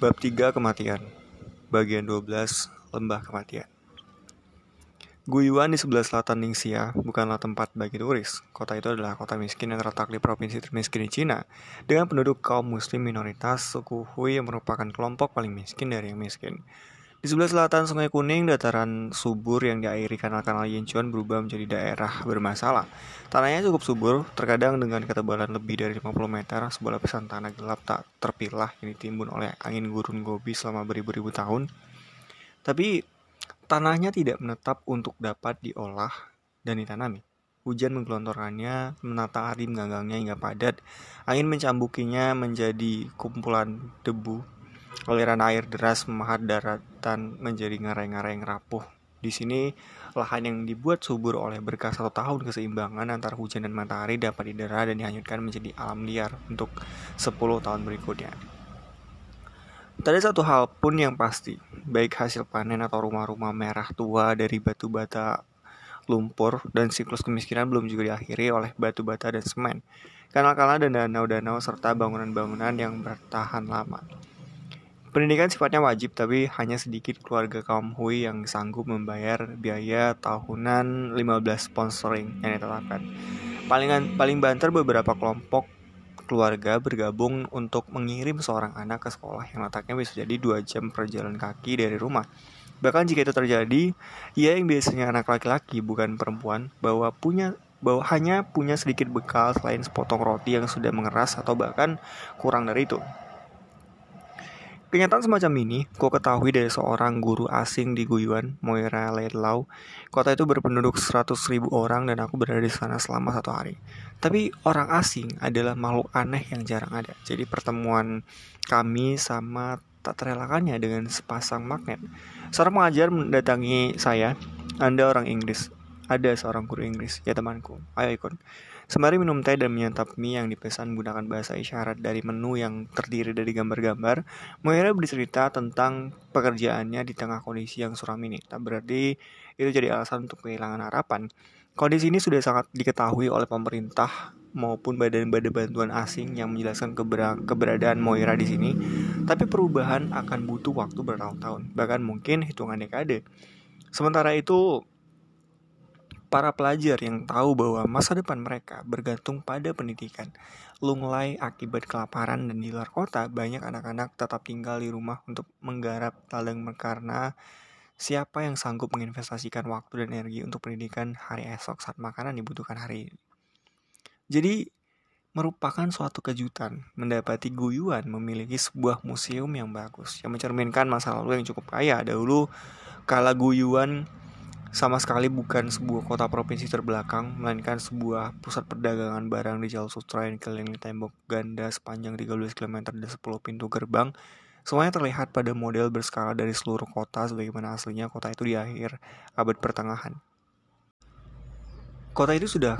Bab 3 Kematian Bagian 12 Lembah Kematian Guyuan di sebelah selatan Ningxia bukanlah tempat bagi turis. Kota itu adalah kota miskin yang terletak di provinsi termiskin di Cina, dengan penduduk kaum muslim minoritas suku Hui yang merupakan kelompok paling miskin dari yang miskin. Di sebelah selatan Sungai Kuning, dataran subur yang diairi kanal-kanal Yinchuan berubah menjadi daerah bermasalah. Tanahnya cukup subur, terkadang dengan ketebalan lebih dari 50 meter, sebuah lapisan tanah gelap tak terpilah yang ditimbun oleh angin gurun gobi selama beribu-ribu tahun. Tapi tanahnya tidak menetap untuk dapat diolah dan ditanami. Hujan menggelontorkannya, menata ari mengganggangnya hingga padat. Angin mencambukinya menjadi kumpulan debu Aliran air deras memahat daratan menjadi ngarai-ngarai yang rapuh. Di sini, lahan yang dibuat subur oleh berkah satu tahun keseimbangan antara hujan dan matahari dapat didera dan dihanyutkan menjadi alam liar untuk 10 tahun berikutnya. Tak ada satu hal pun yang pasti, baik hasil panen atau rumah-rumah merah tua dari batu bata lumpur dan siklus kemiskinan belum juga diakhiri oleh batu bata dan semen, kanal-kanal dan danau-danau serta bangunan-bangunan yang bertahan lama. Pendidikan sifatnya wajib, tapi hanya sedikit keluarga kaum Hui yang sanggup membayar biaya tahunan 15 sponsoring yang ditetapkan. Paling, paling banter beberapa kelompok keluarga bergabung untuk mengirim seorang anak ke sekolah yang letaknya bisa jadi dua jam perjalanan kaki dari rumah. Bahkan jika itu terjadi, ia yang biasanya anak laki-laki bukan perempuan, bahwa punya bahwa hanya punya sedikit bekal selain sepotong roti yang sudah mengeras atau bahkan kurang dari itu. Kenyataan semacam ini, kau ketahui dari seorang guru asing di Guyuan, Moira Laidlaw. Kota itu berpenduduk 100 ribu orang dan aku berada di sana selama satu hari. Tapi orang asing adalah makhluk aneh yang jarang ada. Jadi pertemuan kami sama tak terelakannya dengan sepasang magnet. Seorang pengajar mendatangi saya, Anda orang Inggris. Ada seorang guru Inggris, ya temanku. Ayo ikut. Sembari minum teh dan menyantap mie yang dipesan menggunakan bahasa isyarat dari menu yang terdiri dari gambar-gambar, Moira bercerita tentang pekerjaannya di tengah kondisi yang suram ini. Tak berarti itu jadi alasan untuk kehilangan harapan. Kondisi ini sudah sangat diketahui oleh pemerintah maupun badan-badan bantuan asing yang menjelaskan keberadaan Moira di sini, tapi perubahan akan butuh waktu bertahun-tahun, bahkan mungkin hitungan dekade. Sementara itu, para pelajar yang tahu bahwa masa depan mereka bergantung pada pendidikan. Lunglai akibat kelaparan dan di luar kota, banyak anak-anak tetap tinggal di rumah untuk menggarap ladang karena siapa yang sanggup menginvestasikan waktu dan energi untuk pendidikan hari esok saat makanan dibutuhkan hari ini. Jadi, merupakan suatu kejutan mendapati Guyuan memiliki sebuah museum yang bagus yang mencerminkan masa lalu yang cukup kaya. Dahulu, kala Guyuan sama sekali bukan sebuah kota provinsi terbelakang, melainkan sebuah pusat perdagangan barang di Jalur Sutra yang dikelilingi tembok ganda sepanjang 13 km dan 10 pintu gerbang. Semuanya terlihat pada model berskala dari seluruh kota sebagaimana aslinya kota itu di akhir abad pertengahan. Kota itu sudah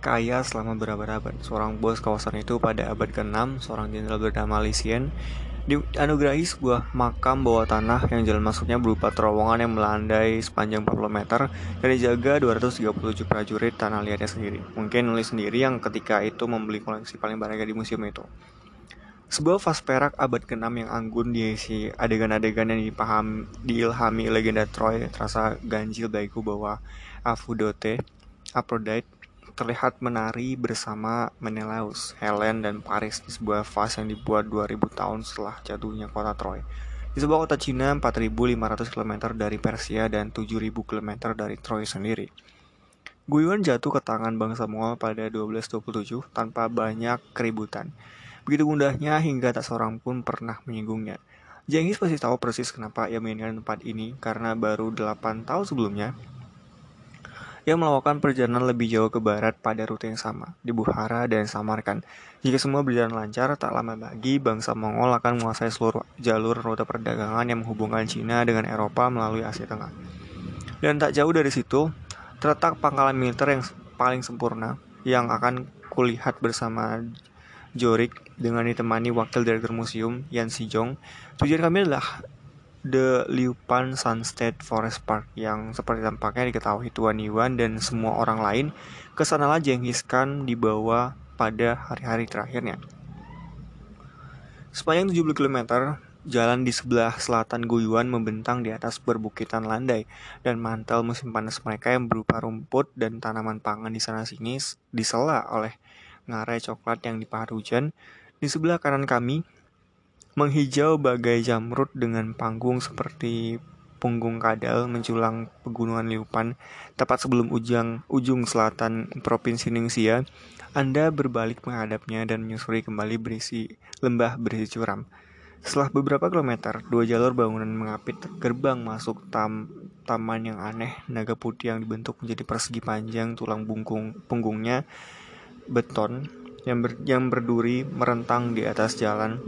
kaya selama berabad-abad. Seorang bos kawasan itu pada abad ke-6, seorang jenderal bernama Lisien, dianugerahi sebuah makam bawah tanah yang jalan masuknya berupa terowongan yang melandai sepanjang 40 meter dan dijaga 237 prajurit tanah liatnya sendiri. Mungkin nulis sendiri yang ketika itu membeli koleksi paling berharga di museum itu. Sebuah vas perak abad ke-6 yang anggun diisi adegan-adegan yang dipaham, diilhami legenda Troy terasa ganjil bagiku bahwa Aphrodite, Aphrodite terlihat menari bersama Menelaus, Helen, dan Paris di sebuah vas yang dibuat 2000 tahun setelah jatuhnya kota Troy. Di sebuah kota Cina 4.500 km dari Persia dan 7.000 km dari Troy sendiri. Guyuan jatuh ke tangan bangsa Mongol pada 1227 tanpa banyak keributan. Begitu mudahnya hingga tak seorang pun pernah menyinggungnya. Jenghis pasti tahu persis kenapa ia menginginkan tempat ini karena baru 8 tahun sebelumnya yang melakukan perjalanan lebih jauh ke barat pada rute yang sama, di Bukhara dan Samarkand. Jika semua berjalan lancar, tak lama lagi bangsa Mongol akan menguasai seluruh jalur rute perdagangan yang menghubungkan Cina dengan Eropa melalui Asia Tengah. Dan tak jauh dari situ, terletak pangkalan militer yang paling sempurna yang akan kulihat bersama Jorik dengan ditemani wakil direktur museum Yan Sijong. Tujuan kami adalah The Liupan Sunstead Forest Park yang seperti tampaknya diketahui Tuan Iwan dan semua orang lain ke sanalah Genghis Khan dibawa pada hari-hari terakhirnya. Sepanjang 70 km jalan di sebelah selatan Guyuan membentang di atas perbukitan landai dan mantel musim panas mereka yang berupa rumput dan tanaman pangan di sana sini disela oleh ngarai coklat yang dipahat hujan. Di sebelah kanan kami menghijau bagai jamrut dengan panggung seperti punggung kadal menculang pegunungan Liupan tepat sebelum ujung ujung selatan Provinsi Ningsia. Anda berbalik menghadapnya dan menyusuri kembali berisi lembah berisi curam. Setelah beberapa kilometer, dua jalur bangunan mengapit gerbang masuk tam taman yang aneh, naga putih yang dibentuk menjadi persegi panjang, tulang bungkung punggungnya beton yang, ber, yang berduri merentang di atas jalan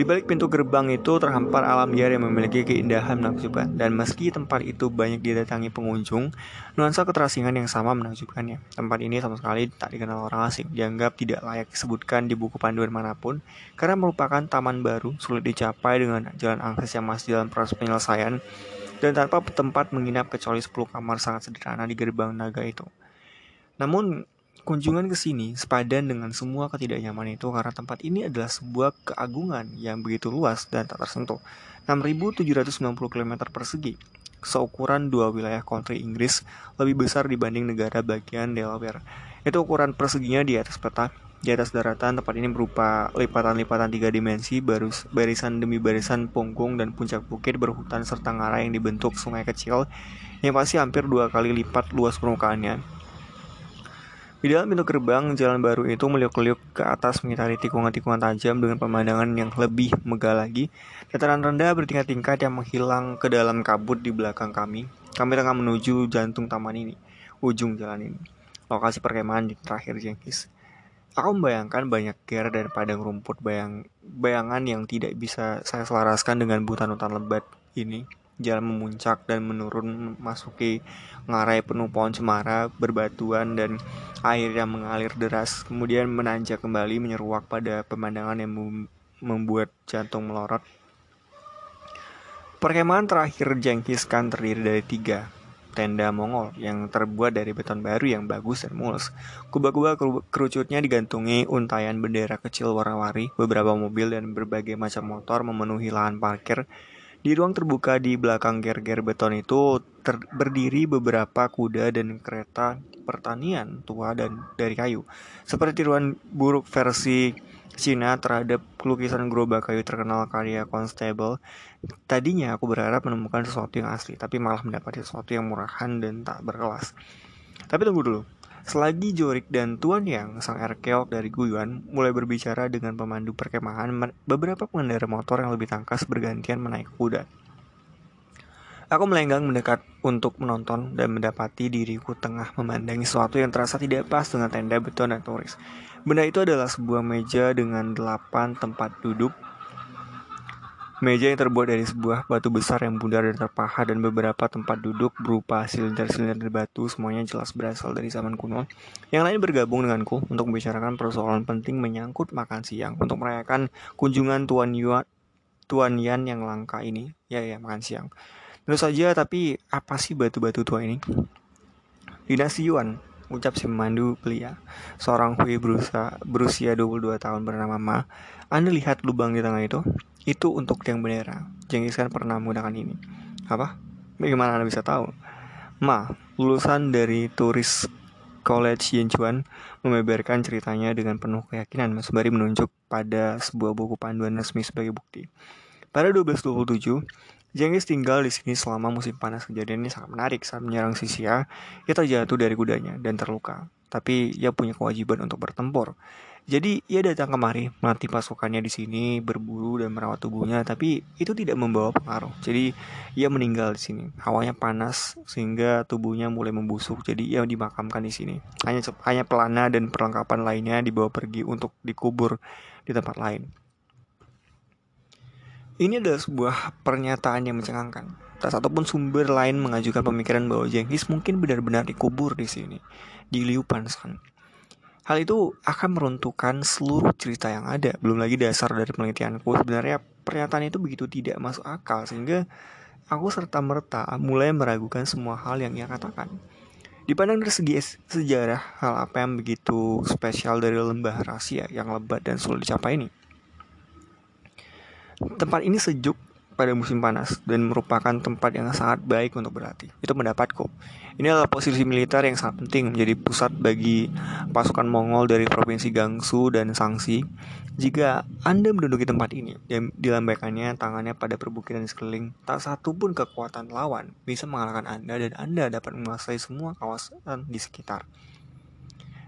di balik pintu gerbang itu terhampar alam liar yang memiliki keindahan menakjubkan, dan meski tempat itu banyak didatangi pengunjung, nuansa keterasingan yang sama menakjubkannya. Tempat ini sama sekali tak dikenal orang asing, dianggap tidak layak disebutkan di buku panduan mana pun, karena merupakan taman baru, sulit dicapai dengan jalan akses yang masih dalam proses penyelesaian, dan tanpa tempat menginap kecuali 10 kamar sangat sederhana di gerbang naga itu. Namun, Kunjungan ke sini sepadan dengan semua ketidaknyamanan itu karena tempat ini adalah sebuah keagungan yang begitu luas dan tak tersentuh. 6.790 km persegi, seukuran dua wilayah country Inggris lebih besar dibanding negara bagian Delaware. Itu ukuran perseginya di atas peta. Di atas daratan, tempat ini berupa lipatan-lipatan tiga dimensi, barus, barisan demi barisan punggung dan puncak bukit berhutan serta ngarai yang dibentuk sungai kecil yang pasti hampir dua kali lipat luas permukaannya. Di dalam pintu gerbang, jalan baru itu meliuk-liuk ke atas mengitari tikungan-tikungan tajam dengan pemandangan yang lebih megah lagi. Dataran rendah bertingkat-tingkat yang menghilang ke dalam kabut di belakang kami. Kami tengah menuju jantung taman ini, ujung jalan ini. Lokasi perkemahan di terakhir Jengkis. Aku membayangkan banyak ger dan padang rumput bayang bayangan yang tidak bisa saya selaraskan dengan hutan-hutan lebat ini jalan memuncak dan menurun memasuki ngarai penuh pohon cemara, berbatuan dan air yang mengalir deras, kemudian menanjak kembali menyeruak pada pemandangan yang membuat jantung melorot. Perkemahan terakhir Jengkis Khan terdiri dari tiga tenda Mongol yang terbuat dari beton baru yang bagus dan mulus. Kubah-kubah kerucutnya digantungi untayan bendera kecil warna-warni, beberapa mobil dan berbagai macam motor memenuhi lahan parkir di ruang terbuka di belakang ger-ger beton itu ter- berdiri beberapa kuda dan kereta pertanian tua dan dari kayu. Seperti ruang buruk versi Cina terhadap lukisan gerobak kayu terkenal karya Constable. Tadinya aku berharap menemukan sesuatu yang asli, tapi malah mendapat sesuatu yang murahan dan tak berkelas. Tapi tunggu dulu. Selagi Jorik dan Tuan Yang, sang arkeolog dari Guyuan, mulai berbicara dengan pemandu perkemahan, beberapa pengendara motor yang lebih tangkas bergantian menaik kuda. Aku melenggang mendekat untuk menonton dan mendapati diriku tengah memandangi sesuatu yang terasa tidak pas dengan tenda beton dan turis. Benda itu adalah sebuah meja dengan delapan tempat duduk Meja yang terbuat dari sebuah batu besar yang bundar dan terpahat dan beberapa tempat duduk berupa silinder-silinder batu semuanya jelas berasal dari zaman kuno. Yang lain bergabung denganku untuk membicarakan persoalan penting menyangkut makan siang untuk merayakan kunjungan Tuan Yuan Tuan Yan yang langka ini. Ya ya makan siang. Tentu saja tapi apa sih batu-batu tua ini? Dinasti Yuan ucap si pemandu pria. Seorang Hui berusia, berusia 22 tahun bernama Ma. Anda lihat lubang di tengah itu? Itu untuk tiang bendera. Jengis Khan pernah menggunakan ini. Apa? Bagaimana Anda bisa tahu? Ma, lulusan dari turis College Yenchuan membeberkan ceritanya dengan penuh keyakinan sembari menunjuk pada sebuah buku panduan resmi sebagai bukti. Pada 1227, Jengis tinggal di sini selama musim panas. Kejadian ini sangat menarik saat menyerang Sisia, ia terjatuh dari kudanya dan terluka. Tapi ia punya kewajiban untuk bertempur. Jadi ia datang kemari melatih pasukannya di sini berburu dan merawat tubuhnya, tapi itu tidak membawa pengaruh. Jadi ia meninggal di sini. Hawanya panas sehingga tubuhnya mulai membusuk. Jadi ia dimakamkan di sini. Hanya hanya pelana dan perlengkapan lainnya dibawa pergi untuk dikubur di tempat lain. Ini adalah sebuah pernyataan yang mencengangkan. Tak satupun sumber lain mengajukan pemikiran bahwa Jenghis mungkin benar-benar dikubur di sini, di Liu Panshan. Hal itu akan meruntuhkan seluruh cerita yang ada. Belum lagi dasar dari penelitianku. Sebenarnya pernyataan itu begitu tidak masuk akal sehingga aku serta merta mulai meragukan semua hal yang ia katakan. Dipandang dari segi sejarah, hal apa yang begitu spesial dari lembah rahasia yang lebat dan sulit dicapai ini? Tempat ini sejuk pada musim panas dan merupakan tempat yang sangat baik untuk berlatih. Itu pendapatku. Ini adalah posisi militer yang sangat penting menjadi pusat bagi pasukan Mongol dari provinsi Gangsu dan Sangsi. Jika Anda menduduki tempat ini dan dilambaikannya tangannya pada perbukitan sekeliling, tak satu pun kekuatan lawan bisa mengalahkan Anda dan Anda dapat menguasai semua kawasan di sekitar.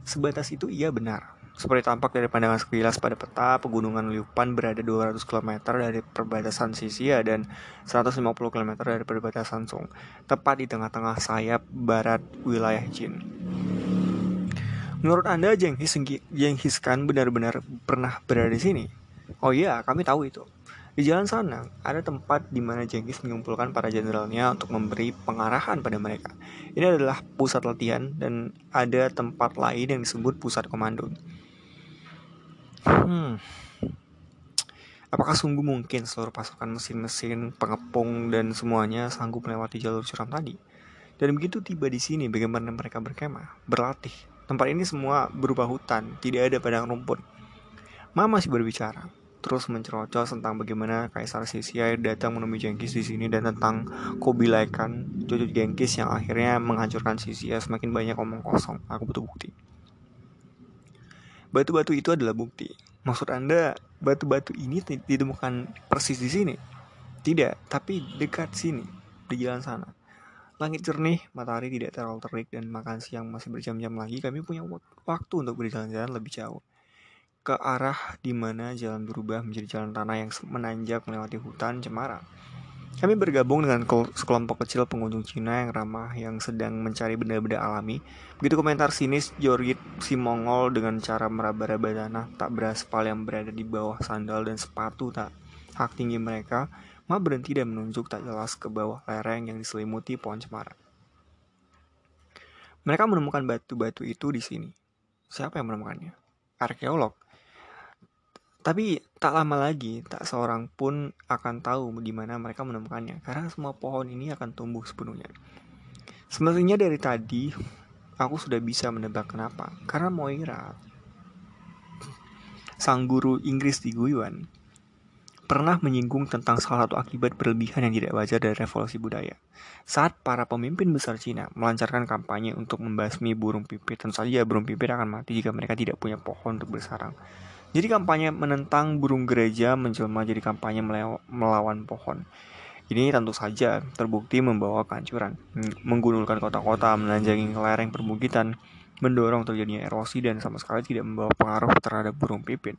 Sebatas itu ia benar. Seperti tampak dari pandangan sekilas pada peta, pegunungan Liupan berada 200 km dari perbatasan Sisia dan 150 km dari perbatasan Song, tepat di tengah-tengah sayap barat wilayah Jin. Menurut Anda, Jenghis, Khan benar-benar pernah berada di sini? Oh iya, kami tahu itu. Di jalan sana, ada tempat di mana Jenghis mengumpulkan para jenderalnya untuk memberi pengarahan pada mereka. Ini adalah pusat latihan dan ada tempat lain yang disebut pusat komando. Hmm. Apakah sungguh mungkin seluruh pasukan mesin-mesin, pengepung, dan semuanya sanggup melewati jalur curam tadi? Dan begitu tiba di sini, bagaimana mereka berkemah, berlatih. Tempat ini semua berupa hutan, tidak ada padang rumput. Ma masih berbicara, terus mencerocos tentang bagaimana Kaisar Sisiai datang menemui Jengkis di sini dan tentang Kubilai Khan, cucu Jengkis yang akhirnya menghancurkan Sisiai semakin banyak omong kosong. Aku butuh bukti. Batu-batu itu adalah bukti. Maksud Anda, batu-batu ini ditemukan persis di sini? Tidak, tapi dekat sini, di jalan sana. Langit jernih, matahari tidak terlalu terik, dan makan siang masih berjam-jam lagi. Kami punya waktu untuk berjalan-jalan lebih jauh ke arah di mana jalan berubah menjadi jalan tanah yang menanjak melewati hutan cemara. Kami bergabung dengan sekelompok kecil pengunjung Cina yang ramah yang sedang mencari benda-benda alami. Begitu komentar sinis Jorgit si Mongol dengan cara meraba-raba tanah tak beraspal yang berada di bawah sandal dan sepatu tak hak tinggi mereka, Ma berhenti dan menunjuk tak jelas ke bawah lereng yang diselimuti pohon cemara. Mereka menemukan batu-batu itu di sini. Siapa yang menemukannya? Arkeolog. Tapi tak lama lagi, tak seorang pun akan tahu di mana mereka menemukannya, karena semua pohon ini akan tumbuh sepenuhnya. Semestinya dari tadi, aku sudah bisa menebak kenapa. Karena Moira, sang guru Inggris di Guyuan, pernah menyinggung tentang salah satu akibat berlebihan yang tidak wajar dari revolusi budaya. Saat para pemimpin besar Cina melancarkan kampanye untuk membasmi burung pipit, tentu saja burung pipit akan mati jika mereka tidak punya pohon untuk bersarang. Jadi kampanye menentang burung gereja menjelma jadi kampanye melawan pohon. Ini tentu saja terbukti membawa kehancuran, menggundulkan kota-kota, menanjangi lereng perbukitan, mendorong terjadinya erosi dan sama sekali tidak membawa pengaruh terhadap burung pipit.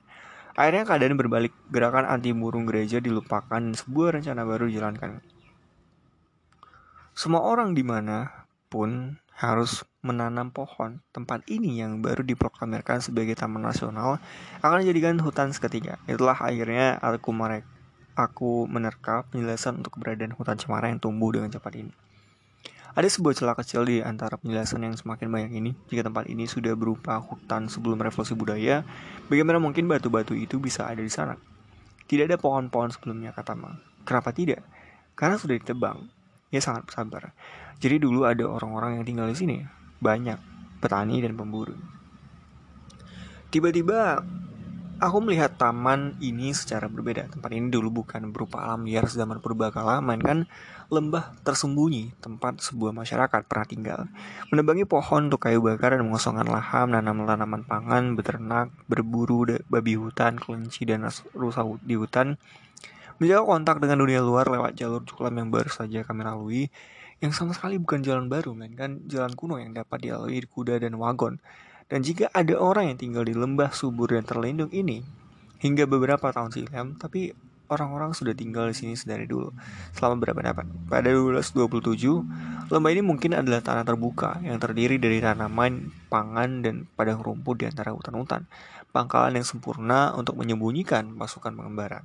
Akhirnya keadaan berbalik, gerakan anti burung gereja dilupakan, sebuah rencana baru dijalankan. Semua orang di mana pun harus menanam pohon. Tempat ini yang baru diproklamirkan sebagai taman nasional akan dijadikan hutan seketika. Itulah akhirnya aku merek aku menerka penjelasan untuk keberadaan hutan cemara yang tumbuh dengan cepat ini. Ada sebuah celah kecil di antara penjelasan yang semakin banyak ini. Jika tempat ini sudah berupa hutan sebelum revolusi budaya, bagaimana mungkin batu-batu itu bisa ada di sana? Tidak ada pohon-pohon sebelumnya, kata Ma. Kenapa tidak? Karena sudah ditebang. Ya sangat sabar. Jadi dulu ada orang-orang yang tinggal di sini, banyak petani dan pemburu. Tiba-tiba aku melihat taman ini secara berbeda. Tempat ini dulu bukan berupa alam liar zaman purbakala, melainkan lembah tersembunyi, tempat sebuah masyarakat pernah tinggal. Menebangi pohon untuk kayu bakar dan mengosongkan lahan, menanam tanaman pangan, beternak, berburu babi hutan, kelinci, dan rusa di hutan. Menjaga kontak dengan dunia luar lewat jalur cukulam yang baru saja kami lalui yang sama sekali bukan jalan baru, melainkan jalan kuno yang dapat dilalui kuda dan wagon. Dan jika ada orang yang tinggal di lembah subur dan terlindung ini, hingga beberapa tahun silam, tapi orang-orang sudah tinggal di sini sedari dulu, selama beberapa dapat. Pada 1227, lembah ini mungkin adalah tanah terbuka yang terdiri dari tanaman, pangan, dan padang rumput di antara hutan-hutan, pangkalan yang sempurna untuk menyembunyikan pasukan pengembara.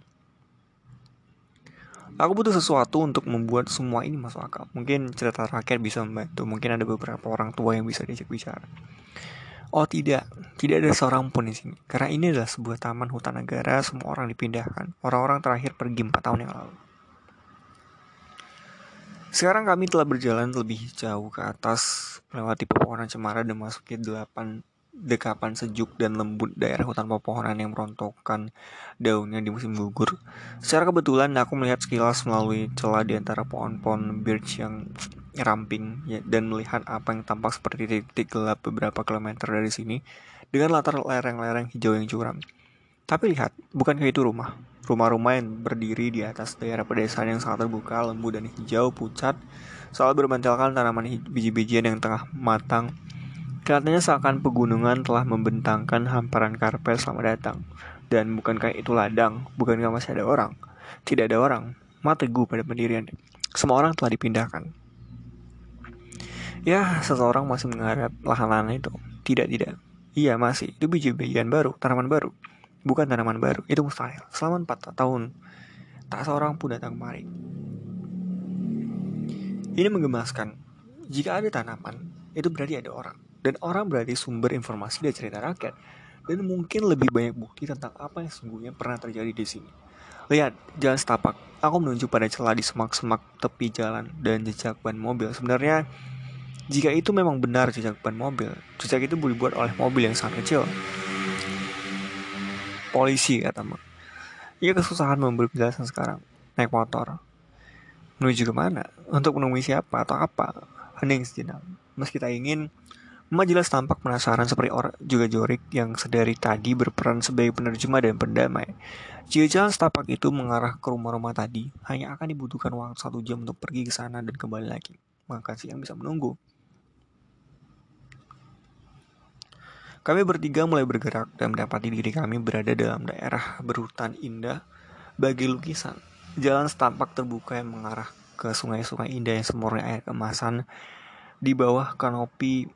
Aku butuh sesuatu untuk membuat semua ini masuk akal. Mungkin cerita rakyat bisa membantu. Mungkin ada beberapa orang tua yang bisa diajak bicara. Oh tidak, tidak ada seorang pun di sini. Karena ini adalah sebuah taman hutan negara, semua orang dipindahkan. Orang-orang terakhir pergi 4 tahun yang lalu. Sekarang kami telah berjalan lebih jauh ke atas, melewati pepohonan cemara dan masuk ke 8 dekapan sejuk dan lembut daerah hutan pepohonan yang merontokkan daunnya di musim gugur. Secara kebetulan aku melihat sekilas melalui celah di antara pohon-pohon birch yang ramping ya, dan melihat apa yang tampak seperti titik gelap beberapa kilometer dari sini dengan latar lereng-lereng hijau yang curam. Tapi lihat, bukankah itu rumah? Rumah-rumah yang berdiri di atas daerah pedesaan yang sangat terbuka, lembut dan hijau pucat, selalu bermantelkan tanaman biji-bijian yang tengah matang Kelihatannya seakan pegunungan telah membentangkan hamparan karpet selamat datang. Dan bukankah itu ladang? Bukankah masih ada orang? Tidak ada orang. Mata teguh pada pendirian. Semua orang telah dipindahkan. Ya, seseorang masih mengharap lahan-lahan itu. Tidak, tidak. Iya, masih. Itu biji-bijian baru, tanaman baru. Bukan tanaman baru. Itu mustahil. Selama 4 tahun, tak seorang pun datang kemari. Ini menggemaskan. Jika ada tanaman, itu berarti ada orang. Dan orang berarti sumber informasi dari cerita rakyat. Dan mungkin lebih banyak bukti tentang apa yang sesungguhnya pernah terjadi di sini. Lihat, jalan setapak. Aku menunjuk pada celah di semak-semak tepi jalan dan jejak ban mobil. Sebenarnya, jika itu memang benar jejak ban mobil, jejak itu dibuat oleh mobil yang sangat kecil. Polisi, kata Mak. Ia kesusahan memberi penjelasan sekarang. Naik motor. Menuju ke mana? Untuk menemui siapa atau apa? Hening sejenak. Meski tak ingin, Majelis tampak penasaran seperti orang juga Jorik yang sedari tadi berperan sebagai penerjemah dan pendamai. Jika jalan setapak itu mengarah ke rumah-rumah tadi, hanya akan dibutuhkan waktu satu jam untuk pergi ke sana dan kembali lagi. Maka siang bisa menunggu. Kami bertiga mulai bergerak dan mendapati diri kami berada dalam daerah berhutan indah bagi lukisan. Jalan setapak terbuka yang mengarah ke sungai-sungai indah yang semurni air kemasan di bawah kanopi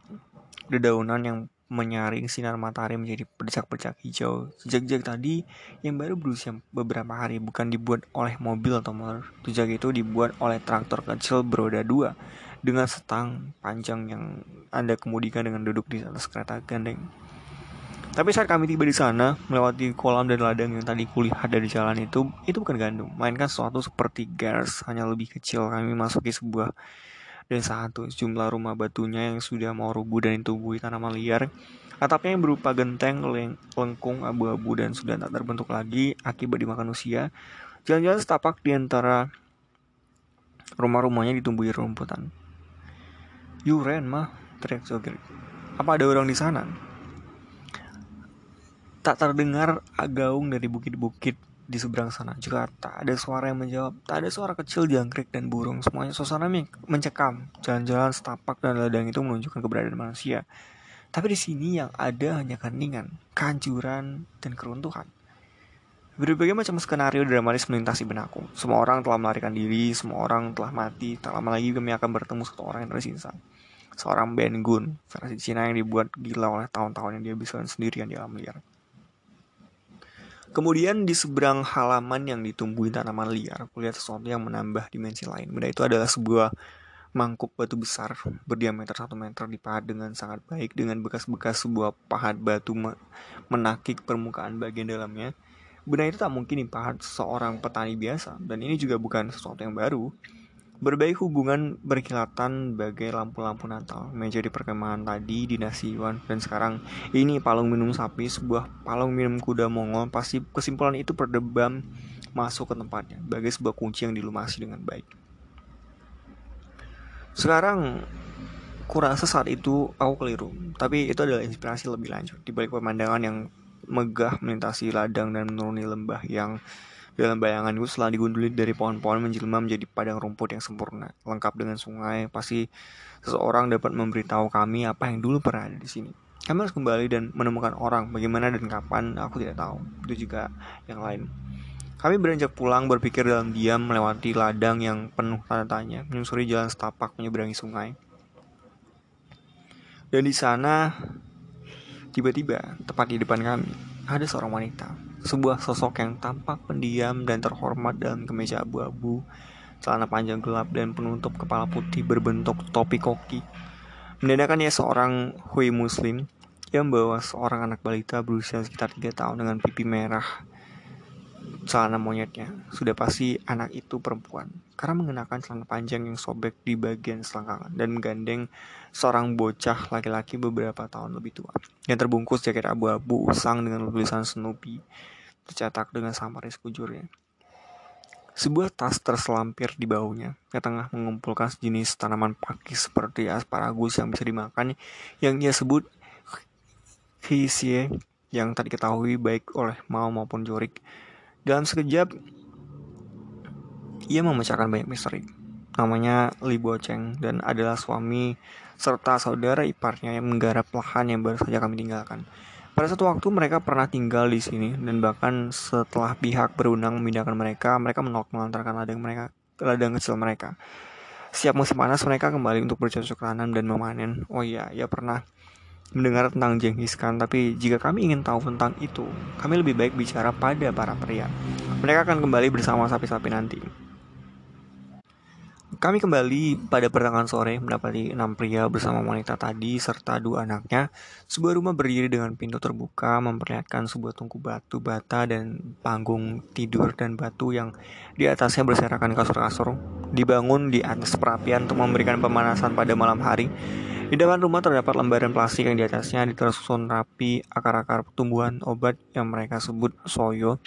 dedaunan yang menyaring sinar matahari menjadi bercak-bercak hijau. Jejak-jejak tadi yang baru berusia beberapa hari bukan dibuat oleh mobil atau motor. Jejak itu dibuat oleh traktor kecil beroda dua dengan setang panjang yang Anda kemudikan dengan duduk di atas kereta gandeng. Tapi saat kami tiba di sana, melewati kolam dan ladang yang tadi kulihat dari jalan itu, itu bukan gandum, mainkan sesuatu seperti gas, hanya lebih kecil. Kami masuki sebuah dan satu jumlah rumah batunya yang sudah mau rubuh dan ditumbuhi tanaman liar. Atapnya yang berupa genteng, leng lengkung, abu-abu dan sudah tak terbentuk lagi akibat dimakan usia. Jalan-jalan setapak di antara rumah-rumahnya ditumbuhi rumputan. Yuren mah, teriak Zogir. Apa ada orang di sana? Tak terdengar agaung dari bukit-bukit di seberang sana. Juga tak ada suara yang menjawab. Tak ada suara kecil jangkrik dan burung. Semuanya suasana mencekam. Jalan-jalan setapak dan ladang itu menunjukkan keberadaan manusia. Tapi di sini yang ada hanya keningan, kehancuran, dan keruntuhan. Berbagai macam skenario dramatis melintasi benakku. Semua orang telah melarikan diri, semua orang telah mati. Tak lama lagi kami akan bertemu satu orang yang tersisa. Seorang Ben Gun, versi Cina yang dibuat gila oleh tahun-tahun yang dia bisa sendirian di alam liar. Kemudian di seberang halaman yang ditumbuhi tanaman liar, kulihat sesuatu yang menambah dimensi lain. Benda itu adalah sebuah mangkuk batu besar berdiameter 1 meter dipahat dengan sangat baik dengan bekas-bekas sebuah pahat batu menakik permukaan bagian dalamnya. Benda itu tak mungkin dipahat seorang petani biasa dan ini juga bukan sesuatu yang baru. Berbagai hubungan berkilatan bagai lampu-lampu Natal. Meja di perkemahan tadi dinasti Iwan dan sekarang ini palung minum sapi, sebuah palung minum kuda Mongol. Pasti kesimpulan itu berdebam masuk ke tempatnya bagai sebuah kunci yang dilumasi dengan baik. Sekarang kurasa saat itu aku keliru, tapi itu adalah inspirasi lebih lanjut di balik pemandangan yang megah melintasi ladang dan menuruni lembah yang dalam bayangan itu setelah digunduli dari pohon-pohon menjelma menjadi padang rumput yang sempurna, lengkap dengan sungai. Pasti seseorang dapat memberitahu kami apa yang dulu pernah ada di sini. Kami harus kembali dan menemukan orang, bagaimana dan kapan, aku tidak tahu. Itu juga yang lain. Kami beranjak pulang berpikir dalam diam melewati ladang yang penuh tanda tanya, menyusuri jalan setapak menyeberangi sungai. Dan di sana, tiba-tiba, tepat di depan kami, ada seorang wanita sebuah sosok yang tampak pendiam dan terhormat dalam kemeja abu-abu, celana panjang gelap dan penutup kepala putih berbentuk topi koki. Menandakan ia seorang hui muslim yang membawa seorang anak balita berusia sekitar 3 tahun dengan pipi merah celana monyetnya. Sudah pasti anak itu perempuan. Karena mengenakan celana panjang yang sobek di bagian selangkangan dan menggandeng seorang bocah laki-laki beberapa tahun lebih tua. Yang terbungkus jaket abu-abu usang dengan tulisan Snoopy tercetak dengan samar sekujurnya. Sebuah tas terselampir di bahunya, yang tengah mengumpulkan sejenis tanaman pakis seperti asparagus yang bisa dimakan, yang ia sebut Hisie, yang tak diketahui baik oleh Mao maupun Jorik. Dalam sekejap, ia memecahkan banyak misteri. Namanya Li Bocheng dan adalah suami serta saudara iparnya yang menggarap lahan yang baru saja kami tinggalkan. Pada satu waktu mereka pernah tinggal di sini dan bahkan setelah pihak berundang memindahkan mereka, mereka menolak melantarkan ladang mereka, ladang kecil mereka. Siap musim panas mereka kembali untuk bercocok tanam dan memanen. Oh iya, ia pernah mendengar tentang Genghis Khan, tapi jika kami ingin tahu tentang itu, kami lebih baik bicara pada para pria. Mereka akan kembali bersama sapi-sapi nanti. Kami kembali pada pertengahan sore mendapati enam pria bersama wanita tadi serta dua anaknya. Sebuah rumah berdiri dengan pintu terbuka memperlihatkan sebuah tungku batu bata dan panggung tidur dan batu yang di atasnya berserakan kasur-kasur. Dibangun di atas perapian untuk memberikan pemanasan pada malam hari. Di depan rumah terdapat lembaran plastik yang di atasnya ditersusun rapi akar-akar tumbuhan obat yang mereka sebut soyo.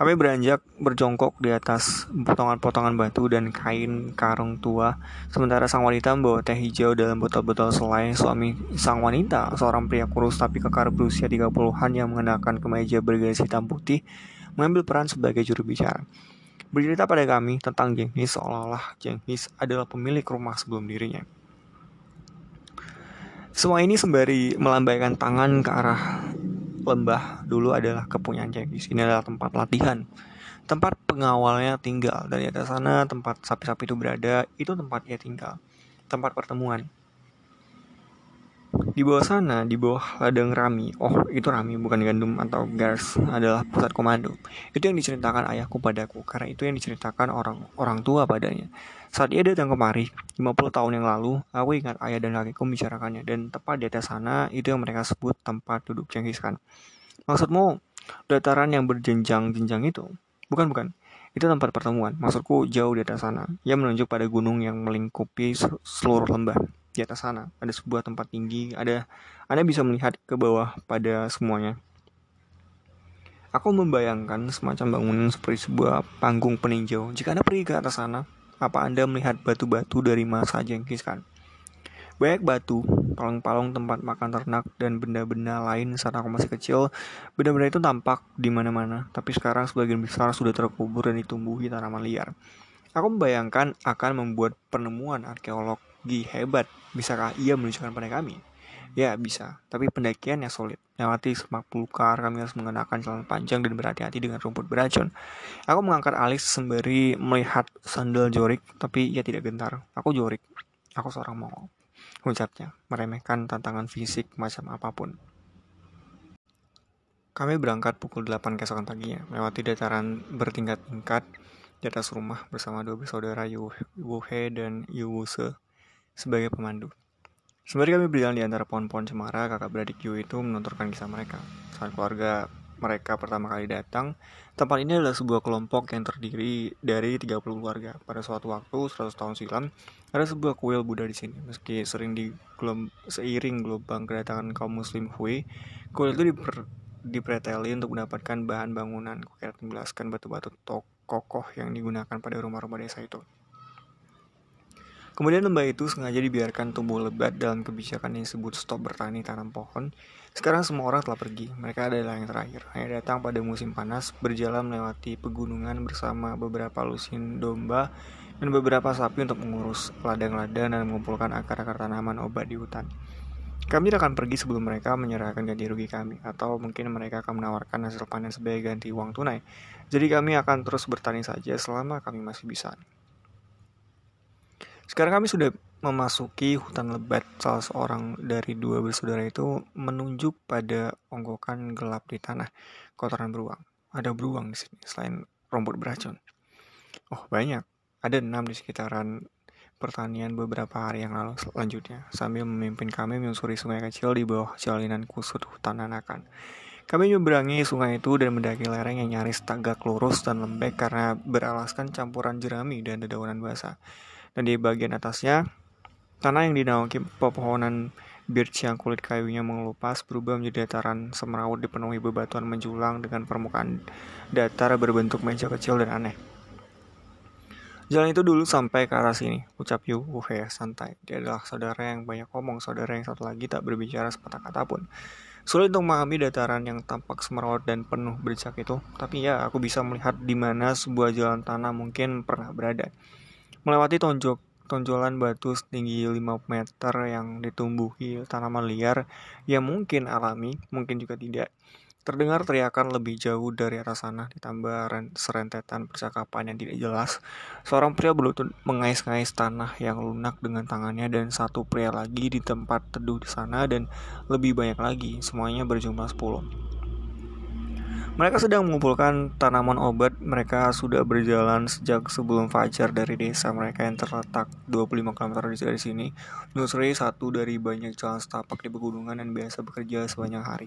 Kami beranjak berjongkok di atas potongan-potongan batu dan kain karung tua, sementara sang wanita membawa teh hijau dalam botol-botol selai. Suami sang wanita, seorang pria kurus tapi kekar berusia 30-an yang mengenakan kemeja bergaris hitam putih, mengambil peran sebagai juru bicara. Bercerita pada kami tentang Jenghis seolah-olah Jenghis adalah pemilik rumah sebelum dirinya. Semua ini sembari melambaikan tangan ke arah lembah dulu adalah kepunyaan Jenghis. Ini adalah tempat latihan. Tempat pengawalnya tinggal. Dan di atas sana tempat sapi-sapi itu berada, itu tempat ia tinggal. Tempat pertemuan. Di bawah sana, di bawah ladang Rami, oh itu Rami bukan gandum atau Gars adalah pusat komando. Itu yang diceritakan ayahku padaku, karena itu yang diceritakan orang orang tua padanya. Saat ia datang kemari, 50 tahun yang lalu, aku ingat ayah dan kakekku membicarakannya, dan tepat di atas sana, itu yang mereka sebut tempat duduk Genghis Khan. Maksudmu, dataran yang berjenjang-jenjang itu? Bukan, bukan. Itu tempat pertemuan. Maksudku jauh di atas sana. Ia menunjuk pada gunung yang melingkupi seluruh lembah. Di atas sana ada sebuah tempat tinggi. Ada Anda bisa melihat ke bawah pada semuanya. Aku membayangkan semacam bangunan seperti sebuah panggung peninjau. Jika Anda pergi ke atas sana, apa Anda melihat batu-batu dari masa Jenghis Khan? Banyak batu, palung-palung tempat makan ternak, dan benda-benda lain saat aku masih kecil. Benda-benda itu tampak di mana-mana, tapi sekarang sebagian besar sudah terkubur dan ditumbuhi tanaman liar. Aku membayangkan akan membuat penemuan arkeologi hebat. Bisakah ia menunjukkan pada kami? Ya, bisa. Tapi pendakiannya sulit. Lewati semak belukar, kami harus mengenakan celana panjang dan berhati-hati dengan rumput beracun. Aku mengangkat alis sembari melihat sandal Jorik, tapi ia tidak gentar. Aku Jorik. Aku seorang Mongol. Ucapnya, meremehkan tantangan fisik macam apa pun. Kami berangkat pukul 8 keesokan paginya, melewati dataran bertingkat-tingkat di atas rumah bersama dua bersaudara Yu He dan Yu Wuse sebagai pemandu. Sembari kami berjalan di antara pohon-pohon cemara, kakak beradik Yu itu menontorkan kisah mereka. Saat keluarga mereka pertama kali datang, tempat ini adalah sebuah kelompok yang terdiri dari 30 keluarga. Pada suatu waktu, 100 tahun silam, ada sebuah kuil Buddha di sini. Meski sering di seiring gelombang kedatangan kaum muslim Hui, kuil itu diper, dipreteli untuk mendapatkan bahan bangunan. Kuil menjelaskan batu-batu kokoh yang digunakan pada rumah-rumah desa itu. Kemudian lembah itu sengaja dibiarkan tumbuh lebat dalam kebijakan yang disebut stop bertani tanam pohon. Sekarang semua orang telah pergi, mereka adalah yang terakhir. Hanya datang pada musim panas, berjalan melewati pegunungan bersama beberapa lusin domba dan beberapa sapi untuk mengurus ladang-ladang dan mengumpulkan akar-akar tanaman obat di hutan. Kami akan pergi sebelum mereka menyerahkan ganti rugi kami, atau mungkin mereka akan menawarkan hasil panen sebagai ganti uang tunai. Jadi kami akan terus bertani saja selama kami masih bisa. Sekarang kami sudah memasuki hutan lebat. Salah seorang dari dua bersaudara itu menunjuk pada onggokan gelap di tanah, kotoran beruang. Ada beruang di sini selain rumput beracun. Oh banyak. Ada enam di sekitaran pertanian beberapa hari yang lalu selanjutnya sambil memimpin kami menyusuri sungai kecil di bawah jalinan kusut hutan anakan. Kami menyeberangi sungai itu dan mendaki lereng yang nyaris tagak lurus dan lembek karena beralaskan campuran jerami dan dedaunan basah. Dan di bagian atasnya, tanah yang dinaungi pepohonan birch yang kulit kayunya mengelupas berubah menjadi dataran semrawut dipenuhi bebatuan menjulang dengan permukaan datar berbentuk meja kecil dan aneh. Jalan itu dulu sampai ke arah sini, ucap Yu Wuhe santai. Dia adalah saudara yang banyak ngomong, saudara yang satu lagi tak berbicara sepatah kata pun. Sulit untuk memahami dataran yang tampak semerawut dan penuh bercak itu, tapi ya aku bisa melihat di mana sebuah jalan tanah mungkin pernah berada. Melewati tonjok tonjolan batu setinggi 5 meter yang ditumbuhi tanaman liar yang mungkin alami, mungkin juga tidak. Terdengar teriakan lebih jauh dari arah sana, ditambah serentetan percakapan yang tidak jelas. Seorang pria berlutut mengais-ngais tanah yang lunak dengan tangannya dan satu pria lagi di tempat teduh di sana dan lebih banyak lagi, semuanya berjumlah 10. Mereka sedang mengumpulkan tanaman obat. Mereka sudah berjalan sejak sebelum fajar dari desa mereka yang terletak 25 km dari sini. Nusri satu dari banyak jalan setapak di pegunungan dan biasa bekerja sepanjang hari.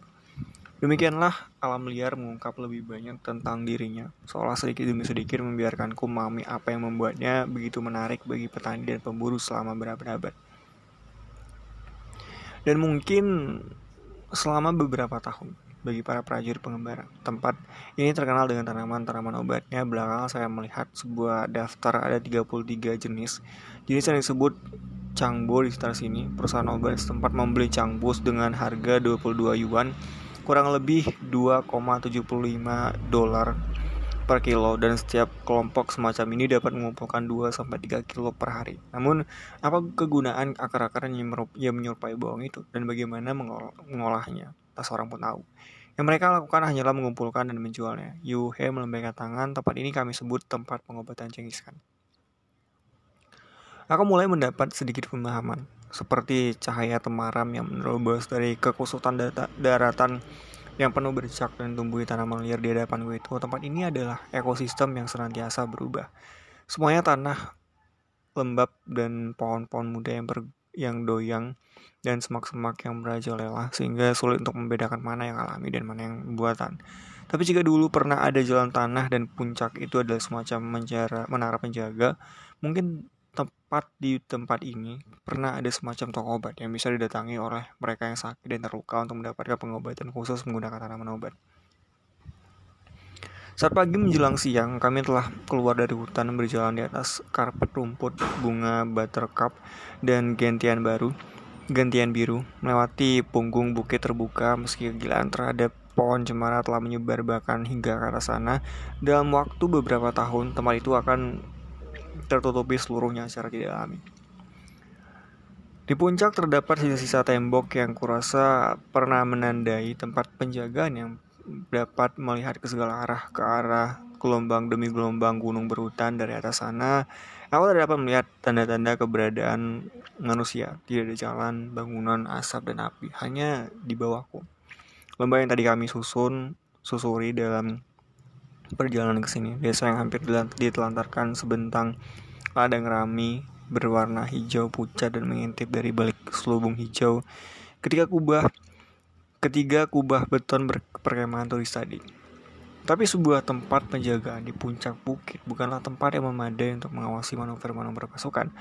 Demikianlah alam liar mengungkap lebih banyak tentang dirinya, seolah sedikit demi sedikit membiarkanku memahami apa yang membuatnya begitu menarik bagi petani dan pemburu selama berabad-abad. Dan mungkin selama beberapa tahun bagi para prajurit pengembara. Tempat ini terkenal dengan tanaman-tanaman obatnya. Belakangan saya melihat sebuah daftar ada 33 jenis. Jenis yang disebut Changbo di sekitar sini. Perusahaan obat setempat membeli Changbo dengan harga 22 yuan kurang lebih 2,75 dolar per kilo dan setiap kelompok semacam ini dapat mengumpulkan 2 sampai 3 kilo per hari. Namun, apa kegunaan akar-akar yang menyerupai bawang itu dan bagaimana mengolahnya? Tak seorang pun tahu. Yang mereka lakukan hanyalah mengumpulkan dan menjualnya. Yu He melambaikan tangan, tempat ini kami sebut tempat pengobatan Genghis Khan. Aku mulai mendapat sedikit pemahaman seperti cahaya temaram yang menerobos dari kekusutan daratan yang penuh bercak dan tumbuhi tanaman liar di hadapan gue itu. Tempat ini adalah ekosistem yang senantiasa berubah. Semuanya tanah lembab dan pohon-pohon muda yang ber, yang doyang dan semak-semak yang merajalela sehingga sulit untuk membedakan mana yang alami dan mana yang buatan. Tapi jika dulu pernah ada jalan tanah dan puncak itu adalah semacam menjara, menara penjaga, mungkin tepat di tempat ini pernah ada semacam toko obat yang bisa didatangi oleh mereka yang sakit dan terluka untuk mendapatkan pengobatan khusus menggunakan tanaman obat. Saat pagi menjelang siang, kami telah keluar dari hutan berjalan di atas karpet rumput bunga buttercup dan gentian baru, gantian biru, melewati punggung bukit terbuka meski kegilaan terhadap pohon cemara telah menyebar bahkan hingga ke arah sana. Dalam waktu beberapa tahun, tempat itu akan tertutupi seluruhnya secara tidak alami. Di puncak terdapat sisa-sisa tembok yang kurasa pernah menandai tempat penjagaan yang dapat melihat ke segala arah ke arah gelombang demi gelombang gunung berhutan dari atas sana. Aku tidak dapat melihat tanda-tanda keberadaan manusia. Tidak ada jalan, bangunan, asap, dan api. Hanya di bawahku. Lembah yang tadi kami susun, susuri dalam perjalanan ke sini. Desa yang hampir ditelantarkan sebentang ladang rami berwarna hijau pucat dan mengintip dari balik selubung hijau. Ketika kubah ketiga kubah beton perkemahan turis tadi. Tapi sebuah tempat penjagaan di puncak bukit bukanlah tempat yang memadai untuk mengawasi manuver-manuver pasukan.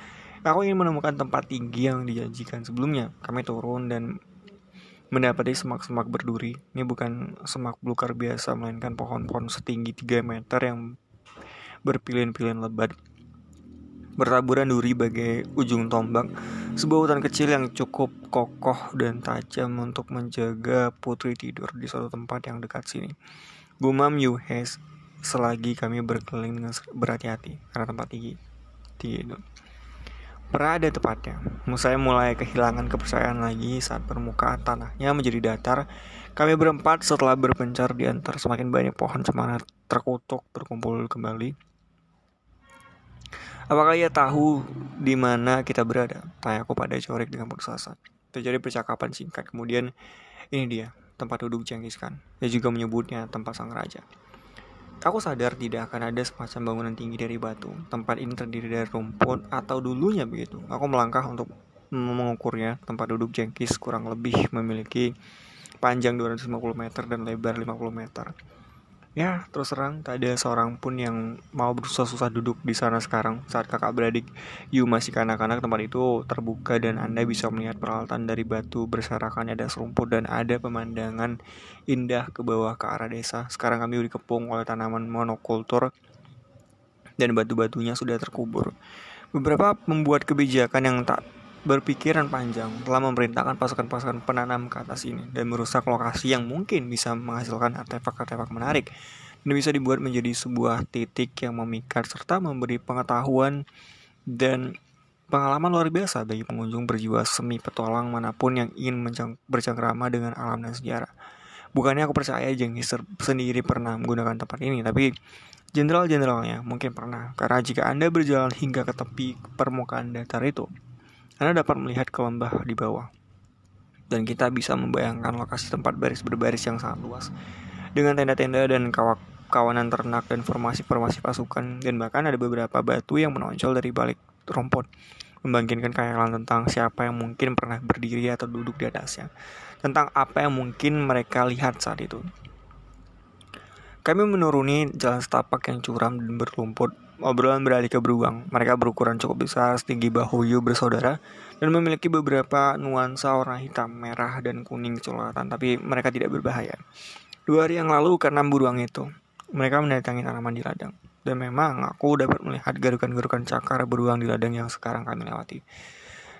Aku ingin menemukan tempat tinggi yang dijanjikan sebelumnya. Kami turun dan mendapati semak-semak berduri. Ini bukan semak belukar biasa, melainkan pohon-pohon setinggi 3 meter yang berpilin-pilin lebat. Bertaburan duri bagai ujung tombak, sebuah hutan kecil yang cukup kokoh dan tajam untuk menjaga putri tidur di suatu tempat yang dekat sini. Gumam Yuhes selagi kami berkeliling dengan berhati-hati karena tempat tinggi. Tinggi itu. Berada tepatnya, saya mulai kehilangan kepercayaan lagi saat permukaan tanahnya menjadi datar. Kami berempat setelah berpencar di antara semakin banyak pohon cemara terkutuk berkumpul kembali. Apakah ia tahu di mana kita berada? Tanyaku pada Corik dengan putus asa. Terjadi percakapan singkat, kemudian ini dia, tempat duduk Genghis Khan. Dia juga menyebutnya tempat sang raja. Aku sadar tidak akan ada semacam bangunan tinggi dari batu. Tempat ini terdiri dari rumput atau dulunya begitu. Aku melangkah untuk mengukurnya. Tempat duduk Jenkins kurang lebih memiliki panjang 250 meter dan lebar 50 meter. Ya, terus terang tak ada seorang pun yang mau berusaha-susah duduk di sana sekarang saat kakak beradik Yu masih kanak-kanak tempat itu terbuka dan Anda bisa melihat peralatan dari batu berserakan ada serumput dan ada pemandangan indah ke bawah ke arah desa. Sekarang kami dikepung oleh tanaman monokultur dan batu-batunya sudah terkubur. Beberapa membuat kebijakan yang tak berpikiran panjang telah memerintahkan pasukan-pasukan penanam ke atas ini dan merusak lokasi yang mungkin bisa menghasilkan artefak-artefak menarik dan bisa dibuat menjadi sebuah titik yang memikat serta memberi pengetahuan dan pengalaman luar biasa bagi pengunjung berjiwa semi petualang mana pun yang ingin bercengkrama dengan alam dan sejarah. Bukannya aku percaya Jenghis sendiri pernah menggunakan tempat ini, tapi jenderal-jenderalnya mungkin pernah. Karena jika Anda berjalan hingga ke tepi permukaan datar itu, anda dapat melihat ke lembah di bawah. Dan kita bisa membayangkan lokasi tempat baris berbaris yang sangat luas. Dengan tenda-tenda dan kawak kawanan ternak dan formasi-formasi pasukan. Dan bahkan ada beberapa batu yang menonjol dari balik rompot membangkitkan khayalan tentang siapa yang mungkin pernah berdiri atau duduk di atasnya. Tentang apa yang mungkin mereka lihat saat itu. Kami menuruni jalan setapak yang curam dan berlumpur Obrolan beralih ke beruang. Mereka berukuran cukup besar, setinggi bahu Yu bersaudara, dan memiliki beberapa nuansa warna hitam, merah, dan kuning kecoklatan, tapi mereka tidak berbahaya. Dua hari yang lalu, karena beruang itu, mereka mendatangi tanaman di ladang. Dan memang aku dapat melihat garukan-garukan cakar beruang di ladang yang sekarang kami lewati.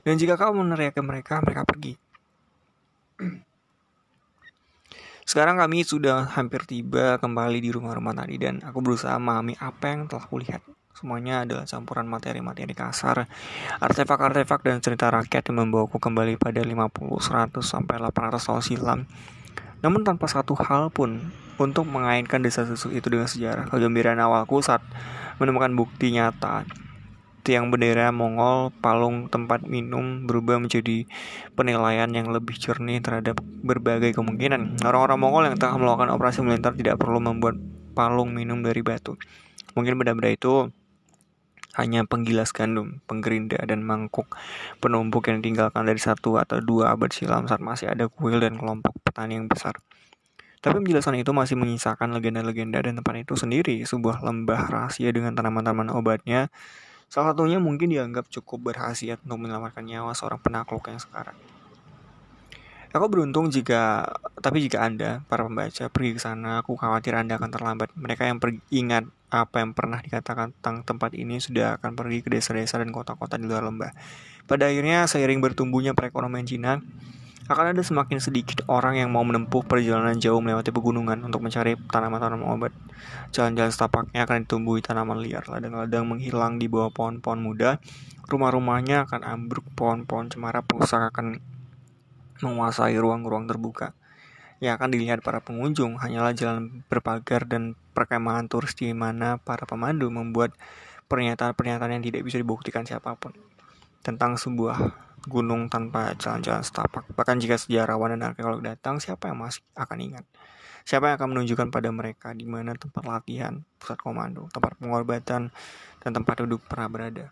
Dan jika kau meneriaki mereka, mereka pergi. Sekarang kami sudah hampir tiba kembali di rumah-rumah tadi dan aku berusaha memahami apa yang telah kulihat. Semuanya adalah campuran materi-materi kasar, artefak-artefak dan cerita rakyat yang membawaku kembali pada 50, 100, sampai 800 tahun silam. Namun tanpa satu hal pun untuk mengaitkan desa susu itu dengan sejarah. Kegembiraan awalku saat menemukan bukti nyata tiang bendera Mongol, palung tempat minum berubah menjadi penilaian yang lebih jernih terhadap berbagai kemungkinan. Orang-orang Mongol yang telah melakukan operasi militer tidak perlu membuat palung minum dari batu. Mungkin benda-benda itu hanya penggilas gandum, penggerinda, dan mangkuk penumpuk yang ditinggalkan dari satu atau dua abad silam saat masih ada kuil dan kelompok petani yang besar. Tapi penjelasan itu masih menyisakan legenda-legenda dan tempat itu sendiri, sebuah lembah rahasia dengan tanaman-tanaman obatnya Salah satunya mungkin dianggap cukup berhasil untuk menyelamatkan nyawa seorang penakluk yang sekarang. Aku beruntung jika, tapi jika Anda, para pembaca, pergi ke sana, aku khawatir Anda akan terlambat. Mereka yang ingat apa yang pernah dikatakan tentang tempat ini sudah akan pergi ke desa-desa dan kota-kota di luar lembah. Pada akhirnya, seiring bertumbuhnya perekonomian Cina, akan ada semakin sedikit orang yang mau menempuh perjalanan jauh melewati pegunungan untuk mencari tanaman-tanaman obat. Jalan-jalan setapaknya akan ditumbuhi tanaman liar, ladang-ladang menghilang di bawah pohon-pohon muda, rumah-rumahnya akan ambruk, pohon-pohon cemara rusak akan menguasai ruang-ruang terbuka. Yang akan dilihat para pengunjung hanyalah jalan berpagar dan perkemahan turis di mana para pemandu membuat pernyataan-pernyataan yang tidak bisa dibuktikan siapa pun tentang sebuah gunung tanpa jalan-jalan setapak. Bahkan jika sejarawan dan arkeolog datang, siapa yang masih akan ingat? Siapa yang akan menunjukkan pada mereka di mana tempat latihan, pusat komando, tempat pengobatan, dan tempat duduk pernah berada?